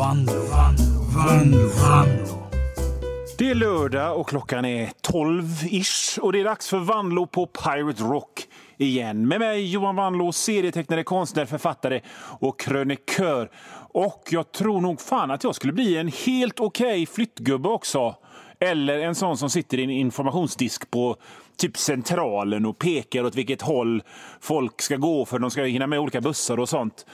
Vanlo, Vanlo, Vanlo, Vanlo. Det är lördag och klockan är 12-ish och det är dags för Vanlo på Pirate Rock igen. Med mig Johan Vanlo, serietecknare, konstnär, författare och krönikör. Och jag tror nog fan att jag skulle bli en helt okej okay flyttgubbe också. Eller en sån som sitter i en informationsdisk på typ Centralen och pekar åt vilket håll folk ska gå för de ska hinna med olika bussar och sånt.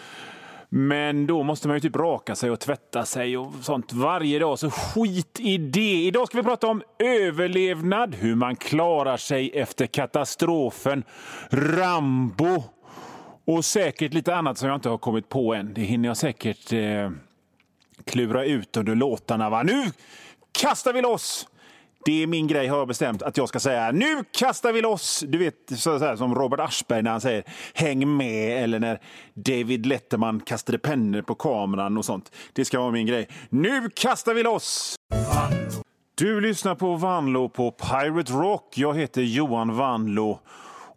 Men då måste man ju typ raka sig och tvätta sig och sånt varje dag, så skit i det. Idag ska vi prata om överlevnad, hur man klarar sig efter katastrofen, Rambo och säkert lite annat som jag inte har kommit på än. Det hinner jag säkert eh, klura ut under låtarna. Va? Nu kastar vi loss! Det är min grej har jag bestämt att jag ska säga. Nu kastar vi loss! Du vet så, så som Robert Aschberg när han säger häng med eller när David Letterman kastade pennor på kameran och sånt. Det ska vara min grej. Nu kastar vi loss! Du lyssnar på Vanlo på Pirate Rock. Jag heter Johan Vanlo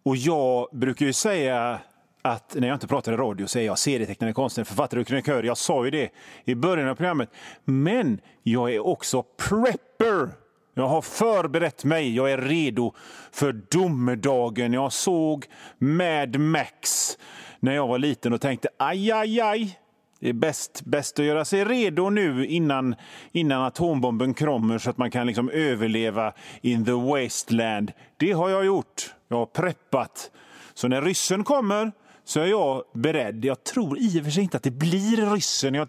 och jag brukar ju säga att när jag inte pratar i radio så är jag serietecknare, konstnär, författare och krönikör. Jag sa ju det i början av programmet. Men jag är också prepper. Jag har förberett mig. Jag är redo för domedagen. Jag såg Mad Max när jag var liten och tänkte aj, aj, aj. Det är bäst, bäst att göra sig redo nu innan, innan atombomben kommer så att man kan liksom överleva in the wasteland. Det har jag gjort. Jag har preppat. Så när ryssen kommer så är jag beredd. Jag tror i och för sig inte att det blir ryssen. Jag,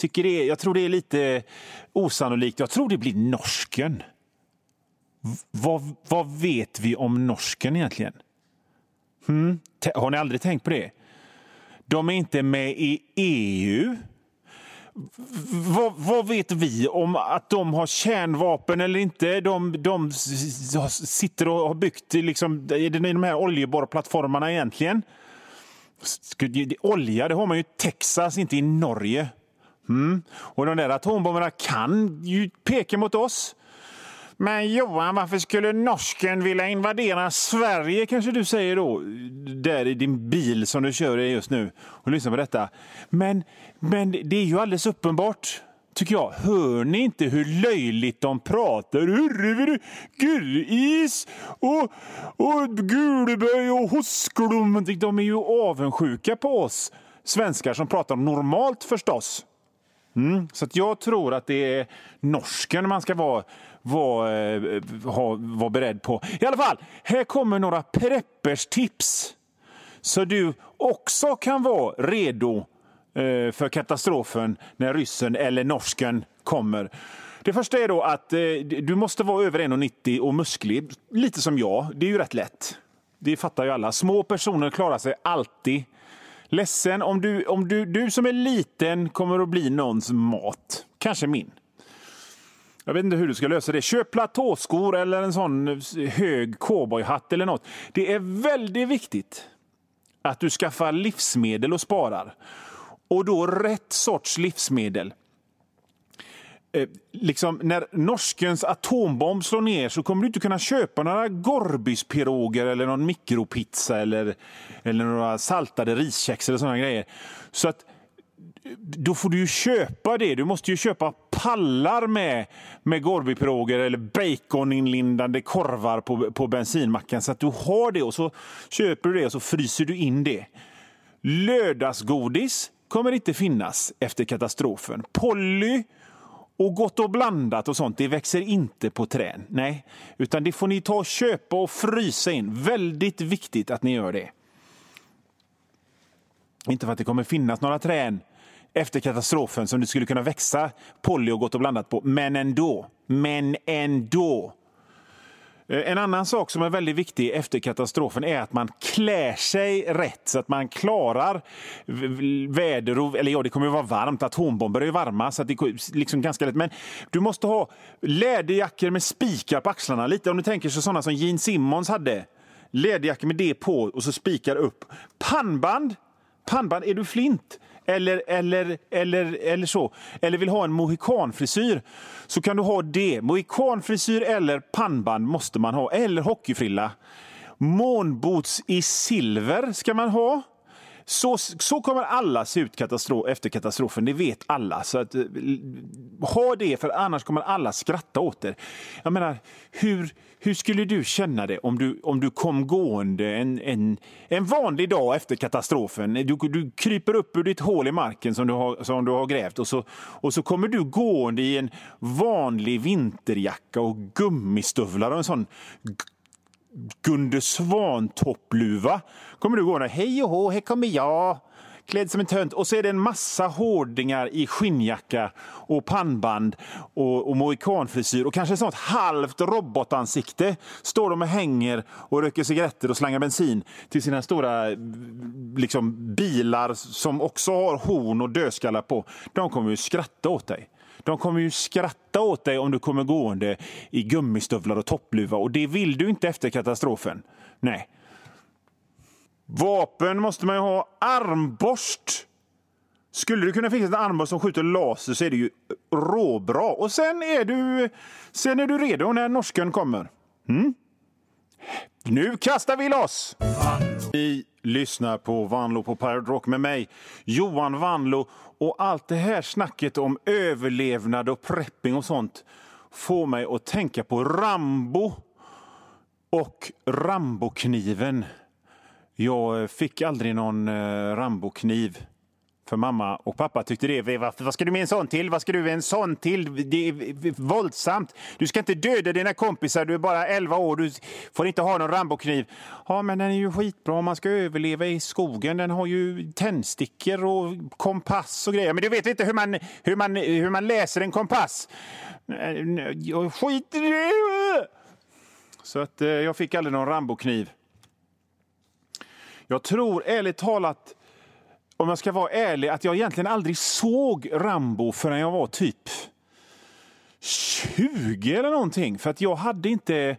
tycker det är, jag tror det är lite osannolikt. Jag tror det blir norsken. Vad, vad vet vi om norsken egentligen? Hmm? Har ni aldrig tänkt på det? De är inte med i EU. Vad, vad, vet vi om att de har kärnvapen eller inte? De, de sitter och har byggt liksom, i de här oljeborrplattformarna egentligen. Olja det har man ju i Texas, inte i Norge. Mm. Och de där atombomberna kan ju peka mot oss. Men Johan, varför skulle norsken vilja invadera Sverige kanske du säger då, där i din bil som du kör i just nu och lyssnar på detta. Men, men det är ju alldeles uppenbart tycker jag. Hör ni inte hur löjligt de pratar? Hurre, gurris och, och gulböj och Hosklum! De är ju avundsjuka på oss svenskar som pratar normalt förstås. Mm, så att jag tror att det är norsken man ska vara, vara, eh, ha, vara beredd på. I alla fall, här kommer några preppers tips. Så du också kan vara redo eh, för katastrofen när ryssen eller norsken kommer. Det första är då att eh, du måste vara över 1,90 och musklig. Lite som jag. Det är ju rätt lätt. Det fattar ju alla. Små personer klarar sig alltid Ledsen om du, om du, du som är liten kommer att bli någons mat. Kanske min. Jag vet inte hur du ska lösa det. Köp platåskor eller en sån hög cowboyhatt eller något. Det är väldigt viktigt att du skaffar livsmedel och sparar. Och då rätt sorts livsmedel. Eh, liksom, när norskens atombomb slår ner så kommer du inte kunna köpa några Gorbyspiroger eller någon mikropizza eller, eller några saltade riskex eller sådana grejer. Så att eh, då får du ju köpa det. Du måste ju köpa pallar med, med Gorbypiroger eller baconinlindande korvar på, på bensinmacken så att du har det och så köper du det och så fryser du in det. Lördagsgodis kommer inte finnas efter katastrofen. Polly och gott och blandat och sånt, det växer inte på trän. Nej, utan det får ni ta och köpa och frysa in. Väldigt viktigt att ni gör det. Inte för att det kommer finnas några trän efter katastrofen som det skulle kunna växa poly och gott och blandat på, men ändå. Men ändå. Eh, en annan sak som är väldigt viktig efter katastrofen är att man klär sig rätt så att man klarar väder och, eller ja, det kommer att vara varmt. Atombomber är ju varma så att det är liksom ganska lätt. Men du måste ha läderjackor med spikar på axlarna. Lite om du tänker sig sådana som Gene Simmons hade. Läderjackor med det på och så spikar upp. Pannband. Pannband, är du flint? Eller, eller, eller, eller så, eller vill ha en mohikanfrisyr så kan du ha det. Mohikanfrisyr eller pannband måste man ha, eller hockeyfrilla. Månboots i silver ska man ha. Så, så kommer alla se ut katastrof, efter katastrofen, det vet alla. Så att, eh, ha det, för annars kommer alla skratta åt er. Jag menar, hur, hur skulle du känna det om du, om du kom gående en, en, en vanlig dag efter katastrofen? Du, du kryper upp ur ditt hål i marken som du har, som du har grävt och så, och så kommer du gående i en vanlig vinterjacka och gummistövlar och en sån Gunde Svan-toppluva. Kommer du gående, hej och hå, här kommer jag klädd som en tönt. Och så är det en massa hårdingar i skinnjacka och pannband och, och mohikanfrisyr och kanske ett sånt halvt robotansikte. Står de och hänger och röker cigaretter och slangar bensin till sina stora liksom, bilar som också har horn och dödskallar på. De kommer ju skratta åt dig. De kommer ju skratta åt dig om du kommer gående i gummistövlar och toppluva och det vill du inte efter katastrofen. Nej. Vapen måste man ju ha. Armborst! Skulle du kunna fixa en armborst som skjuter laser så är det ju råbra. Och sen är du, sen är du redo när norsken kommer. Mm? Nu kastar vi loss! Vi lyssnar på Vanlo på Pirate Rock med mig, Johan Vanlo. Och allt det här snacket om överlevnad och prepping och sånt får mig att tänka på Rambo och Rambokniven. Jag fick aldrig någon eh, Rambokniv. För mamma och pappa tyckte det. Varför, vad ska du med en sån till? Vad ska du med en sån till? Det är våldsamt. Du ska inte döda dina kompisar. Du är bara 11 år. Du får inte ha någon Rambokniv. Ja, men den är ju skitbra om man ska överleva i skogen. Den har ju tändstickor och kompass och grejer. Men du vet inte hur man, hur man, hur man läser en kompass. Jag skiter i det! Så att eh, jag fick aldrig någon Rambokniv. Jag tror ärligt talat, om jag ska vara ärlig, att jag egentligen aldrig såg Rambo förrän jag var typ 20 eller någonting. För att jag hade inte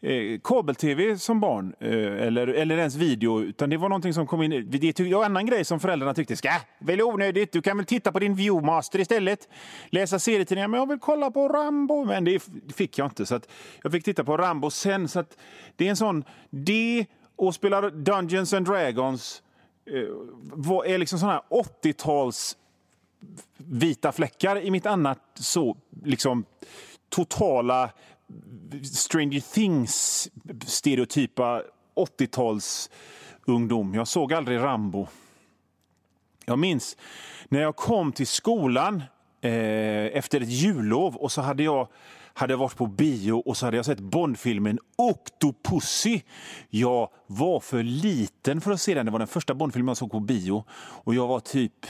eh, kabel-tv som barn, eh, eller, eller ens video, utan det var någonting som kom in. Det var en annan grej som föräldrarna tyckte, ska väl onödigt, du kan väl titta på din Viewmaster istället. Läsa serietidningar, men jag vill kolla på Rambo. Men det fick jag inte, så att jag fick titta på Rambo sen. Så att det är en sån, det och spelar Dungeons and Dragons eh, är liksom såna här 80-tals vita fläckar i mitt annat så liksom totala Stranger Things-stereotypa 80-tals ungdom. Jag såg aldrig Rambo. Jag minns när jag kom till skolan eh, efter ett jullov och så hade jag hade varit på bio och så hade jag sett Bondfilmen Octopussy. Jag var för liten för att se den. Det var den första Bondfilmen jag såg på bio. Och jag var typ...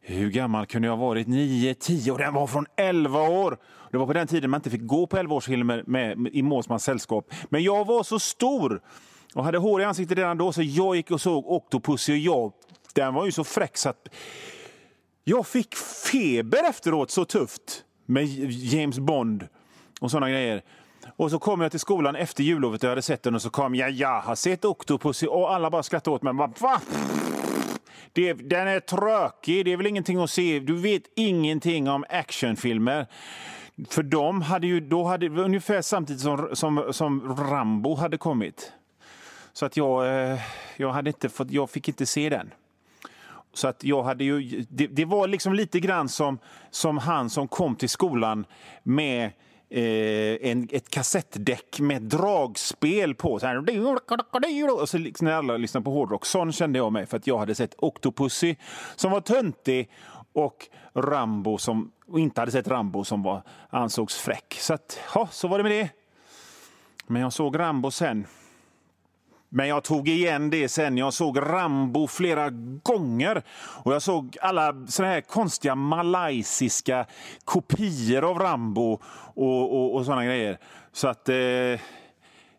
Hur gammal kunde jag ha varit? 9, 10 och den var från 11 år. Det var på den tiden man inte fick gå på 11-årsfilmer med, i Måsmans sällskap. Men jag var så stor och hade hår i ansiktet redan då så jag gick och såg Octopussy och jag, den var ju så fräck så att jag fick feber efteråt, så tufft med James Bond och sådana grejer. Och så kom jag till skolan efter jullovet och jag hade sett den och så kom jag, jag har sett Octopus och alla bara skrattade åt mig. Bara, Va? Det, den är trökig, det är väl ingenting att se. Du vet ingenting om actionfilmer. För de hade ju, då hade, ungefär samtidigt som, som, som Rambo hade kommit. Så att jag, eh, jag, hade inte fått, jag fick inte se den. Så att jag hade ju, det, det, var liksom lite grann som, som han som kom till skolan med eh, en, ett kassettdäck med dragspel på. Så här, och så liksom när alla lyssnade på hårdrock. Sån kände jag mig för att jag hade sett Octopussy som var töntig och Rambo som och inte hade sett Rambo som var, ansågs fräck. Så att, ja, så var det med det. Men jag såg Rambo sen. Men jag tog igen det sen. Jag såg Rambo flera gånger. Och Jag såg alla såna här konstiga malaysiska kopior av Rambo och, och, och såna grejer. Så att... Eh,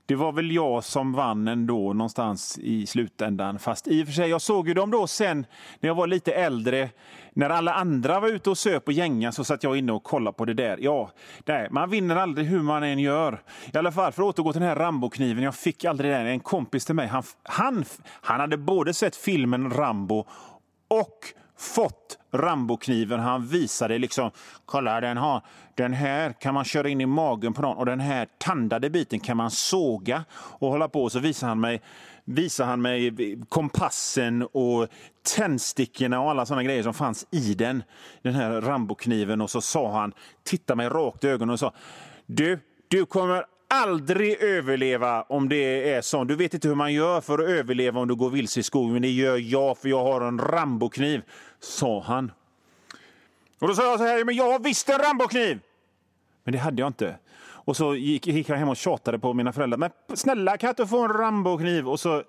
det var väl jag som vann ändå någonstans i slutändan. Fast i och för sig, jag såg ju dem då sen när jag var lite äldre. När alla andra var ute och söp och gänga så satt jag inne och kollade på det där. Ja, nej, man vinner aldrig hur man än gör. I alla fall, för att återgå till den här Rambo-kniven. Jag fick aldrig den. En kompis till mig, han, han, han hade både sett filmen Rambo och fått Rambokniven. Han visade liksom, kolla den, har, den här kan man köra in i magen på någon och den här tandade biten kan man såga och hålla på. Så visar han mig visade han mig kompassen och tändstickorna och alla sådana grejer som fanns i den, den här Rambokniven. Och så sa han, titta mig rakt i ögonen och sa, du, du kommer aldrig överleva om det är så. Du vet inte hur man gör för att överleva om du går vilse i skogen, men det gör jag för jag har en Rambokniv, sa han. Och då sa jag så här, men jag har visst en Rambokniv! Men det hade jag inte. Och så gick, gick jag hem och tjatade på mina föräldrar. Men snälla, kan jag inte få en Rambo-kniv? Och så,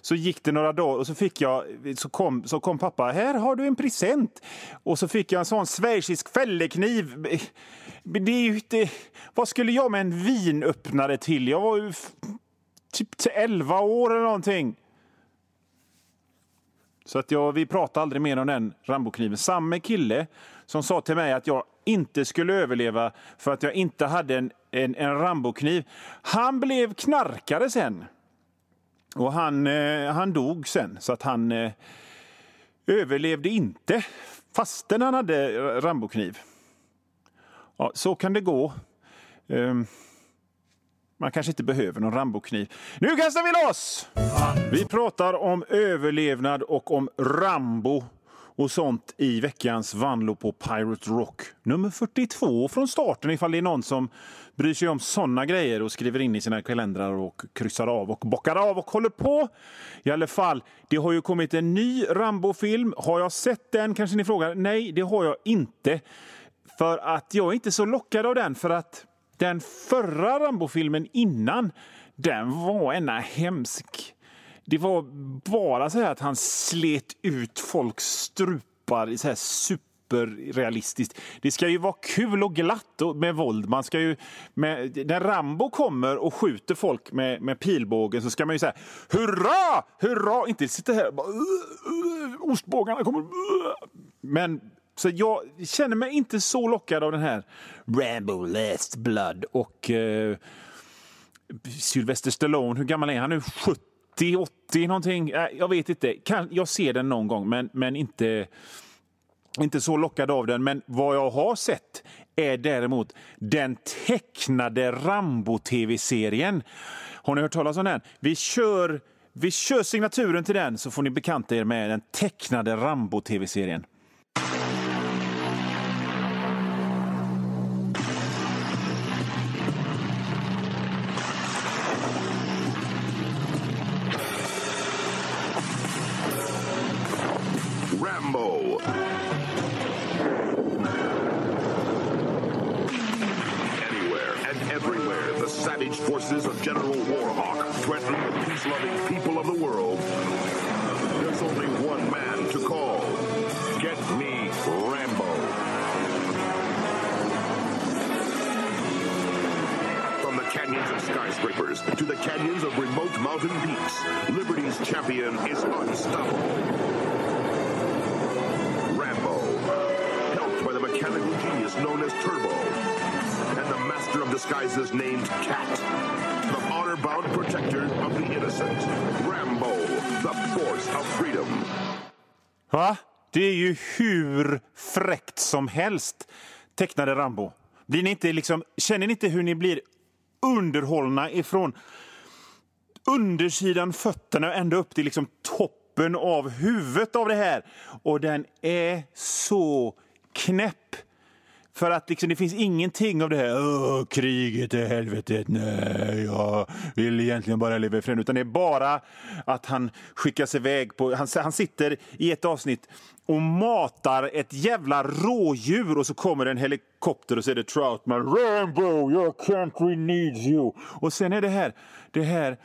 så gick det några dagar och så fick jag, så kom, så kom pappa, här har du en present. Och så fick jag en sån schweizisk fällekniv. Det är ju inte, vad skulle jag med en vinöppnare till? Jag var ju typ 11 år eller någonting. Så att jag, vi pratade aldrig mer om den Rambokniven. Samma kille som sa till mig att jag inte skulle överleva för att jag inte hade en, en, en Rambokniv. Han blev knarkare sen. Och han, eh, han dog sen, så att han eh, överlevde inte fastän han hade eh, Rambokniv. Ja, så kan det gå. Um, man kanske inte behöver någon Rambokniv. Nu kastar vi loss! Vi pratar om överlevnad och om Rambo och sånt i veckans Vanlo på Pirate Rock. Nummer 42 från starten ifall det är någon som bryr sig om såna grejer och skriver in i sina kalendrar och kryssar av och bockar av och håller på. I alla fall, det har ju kommit en ny Rambo-film. Har jag sett den kanske ni frågar? Nej, det har jag inte. För att jag är inte så lockad av den för att den förra Rambo-filmen innan, den var ena hemsk. Det var bara så att han slet ut folks strupar så här superrealistiskt. Det ska ju vara kul och glatt med våld. Man ska ju, med, när Rambo kommer och skjuter folk med, med pilbågen så ska man ju säga hurra, hurra, inte sitta här och bara, ostbågarna kommer. Men så jag känner mig inte så lockad av den här Rambo Last Blood och eh, Sylvester Stallone. Hur gammal är han nu? 70? 80 någonting. Äh, jag vet inte. Jag ser den någon gång, men, men inte, inte så lockad av den. Men vad jag har sett är däremot den tecknade Rambo-tv-serien. Har ni hört talas om den? Vi kör, vi kör signaturen till den så får ni bekanta er med den tecknade Rambo-tv-serien. savage forces of General Warhawk threatening the peace-loving people of the world, there's only one man to call. Get me Rambo. From the canyons of skyscrapers to the canyons of remote mountain peaks, Liberty's champion is unstoppable. Rambo, helped by the mechanical genius known as Turbo. Disguises named Cat. The honor-bound protector of the innocent. Rambo, the force of freedom. Va? Det är ju hur fräckt som helst, tecknade Rambo. Blir ni inte liksom, känner ni inte hur ni blir underhållna ifrån undersidan fötterna och ända upp till liksom toppen av huvudet av det här? Och den är så knäpp. För att liksom, det finns ingenting av det här Åh, kriget är helvetet, nej, jag vill egentligen bara leva i fred. Utan det är bara att han skickas iväg på... Han, han sitter i ett avsnitt och matar ett jävla rådjur och så kommer en helikopter och så är det Troutman. Rambo, your country needs you. Och sen är det här, det här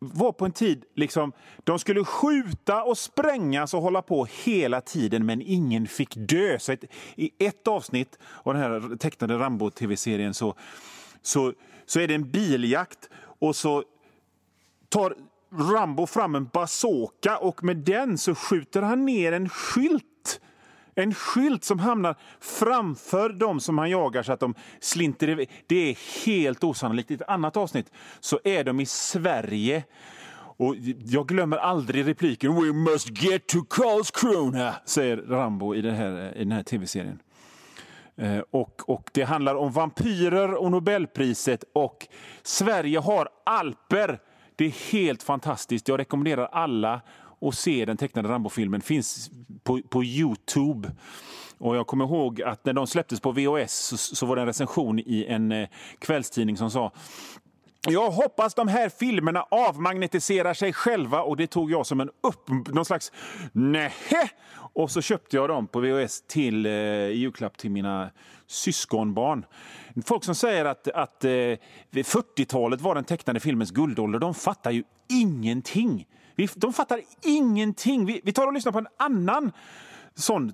var på en tid liksom, de skulle skjuta och sprängas och hålla på hela tiden men ingen fick dö. Så ett, I ett avsnitt av den här tecknade Rambo-tv-serien så, så, så är det en biljakt och så tar Rambo fram en bazooka och med den så skjuter han ner en skylt en skylt som hamnar framför dem som han jagar så att de slinter iväg. Det är helt osannolikt. I ett annat avsnitt så är de i Sverige Och jag glömmer aldrig repliken “We must get to Karlskrona” säger Rambo i den här, i den här tv-serien. Eh, och, och Det handlar om vampyrer och Nobelpriset och Sverige har alper. Det är helt fantastiskt. Jag rekommenderar alla och se den tecknade Rambo-filmen. finns på, på Youtube. Och Jag kommer ihåg att när de släpptes på VHS så, så var det en recension i en eh, kvällstidning som sa jag hoppas de här filmerna avmagnetiserar sig själva och det tog jag som en upp, någon slags nähe. Och så köpte jag dem på VHS till eh, julklapp till mina syskonbarn. Folk som säger att, att eh, 40-talet var den tecknade filmens guldålder, de fattar ju ingenting. De fattar ingenting. Vi, vi tar och lyssnar på en annan sån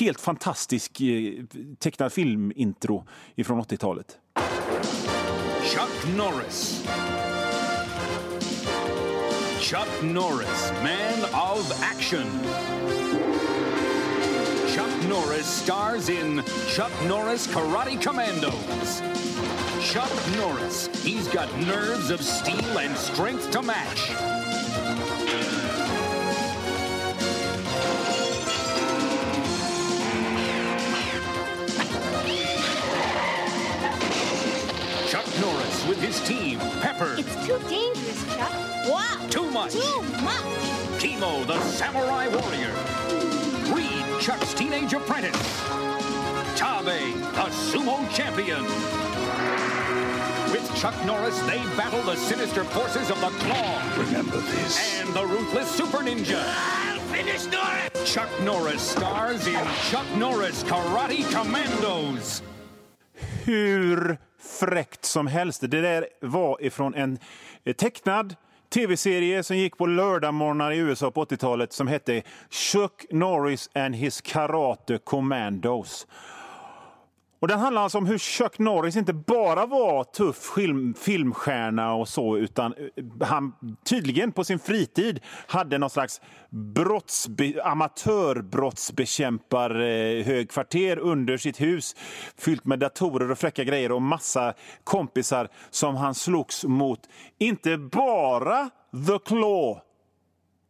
helt fantastisk eh, tecknad filmintro från 80-talet. Chuck Norris. Chuck Norris, man of action. Chuck Norris stars in Chuck Norris Karate Commandos. Chuck Norris, he's got nerves of steel and strength to match. With his team, Pepper. It's too dangerous, Chuck. Wow. Too much. Too much. Kimo, the samurai warrior. Reed, Chuck's teenage apprentice. Tabe, the sumo champion. With Chuck Norris, they battle the sinister forces of the Claw. Remember this. And the ruthless Super Ninja. I'll finish Norris! Chuck Norris stars in Chuck Norris Karate Commandos. Hur fräckt som helst. Det där var ifrån en eh, tecknad tv-serie som gick på lördagmorgnar i USA på 80-talet som hette Chuck Norris and his Karate Commandos. Och Den handlar alltså om hur Chuck Norris inte bara var tuff film, filmstjärna och så utan eh, han tydligen på sin fritid hade någon slags brottsbe, amatörbrottsbekämpar-högkvarter eh, under sitt hus fyllt med datorer och fräcka grejer och massa kompisar som han slogs mot. Inte bara The Claw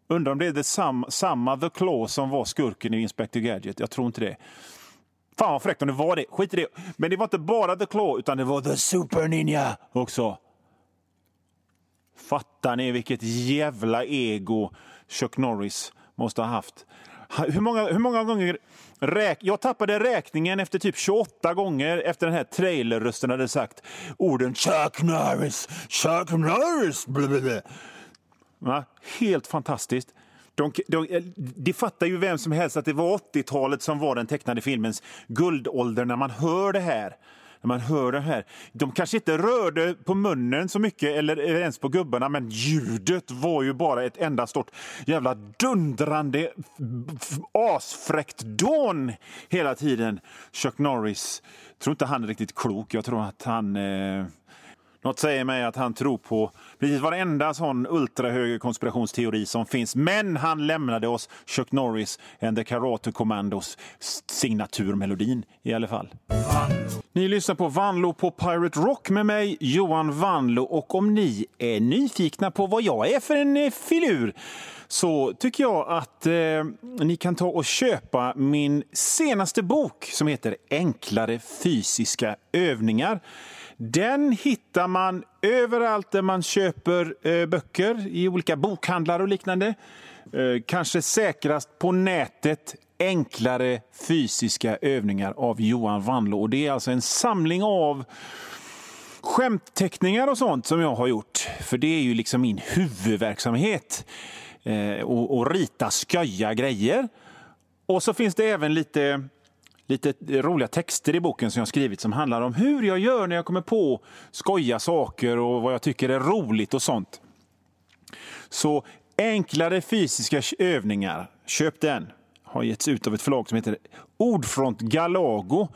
Undrar om det är det sam, samma The Claw som var skurken i Inspector Gadget. Jag tror inte det. Fan vad fräckt om det var det. Skit i det. Men det var inte bara The Claw, utan det var The Super Ninja också. Fattar ni vilket jävla ego Chuck Norris måste ha haft? Hur många, hur många gånger... Räk, jag tappade räkningen efter typ 28 gånger efter den här trailerrösten hade sagt orden Chuck Norris, Chuck Norris. Blablabla. Helt fantastiskt. De, de, eh, de fattar ju vem som helst att det var 80-talet som var den tecknade filmens guldålder när man hör det här. När man hör det här. De kanske inte rörde på munnen så mycket eller ens på gubbarna men ljudet var ju bara ett enda stort jävla dundrande asfräckt dån hela tiden. Chuck Norris, jag tror inte han är riktigt klok. Jag tror att han eh, något säger mig att han tror på precis varenda sån ultrahöger konspirationsteori som finns. Men han lämnade oss Chuck Norris and the Karate Commandos signaturmelodin i alla fall. Ni lyssnar på Vanlo på Pirate Rock med mig, Johan Vanlo. Och om ni är nyfikna på vad jag är för en eh, filur så tycker jag att eh, ni kan ta och köpa min senaste bok som heter Enklare fysiska övningar. Den hittar man överallt där man köper eh, böcker, i olika bokhandlar och liknande. Eh, kanske säkrast på nätet enklare fysiska övningar av Johan Wanlå. Det är alltså en samling av skämtteckningar och sånt som jag har gjort. För det är ju liksom min huvudverksamhet. Eh, och, och rita sköja grejer. Och så finns det även lite lite roliga texter i boken som jag skrivit som handlar om hur jag gör när jag kommer på skoja saker och vad jag tycker är roligt och sånt. Så enklare fysiska övningar, köp den. Har getts ut av ett förlag som heter Ordfront Galago.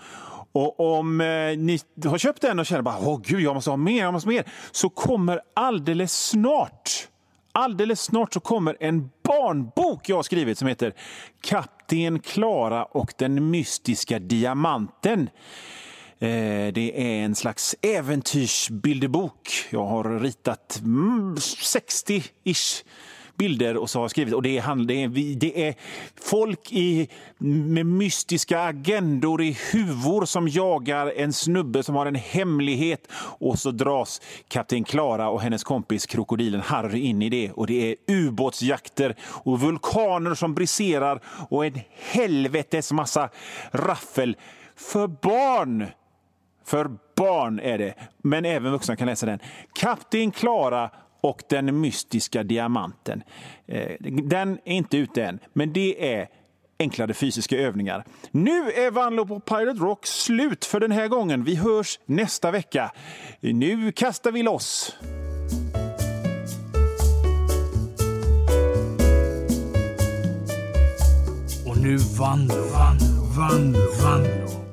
Och om eh, ni har köpt den och känner bara åh gud, jag måste ha mer, jag måste ha mer, så kommer alldeles snart Alldeles snart så kommer en barnbok jag har skrivit som heter Kapten Klara och den mystiska diamanten. Eh, det är en slags äventyrsbilderbok. Jag har ritat mm, 60-ish bilder och så har jag skrivit. Och det är, det är, det är folk i, med mystiska agendor i huvor som jagar en snubbe som har en hemlighet. Och så dras kapten Klara och hennes kompis krokodilen Harry in i det. Och det är ubåtsjakter och vulkaner som briserar och en helvetes massa raffel för barn. För barn är det, men även vuxna kan läsa den. Kapten Klara och den mystiska diamanten. Eh, den är inte ute än, men det är enklare fysiska övningar. Nu är Vanlo på Pirate Rock slut för den här gången. Vi hörs nästa vecka. Nu kastar vi loss! Och nu Vanlo, Vanlo, Vanlo, Vanlo.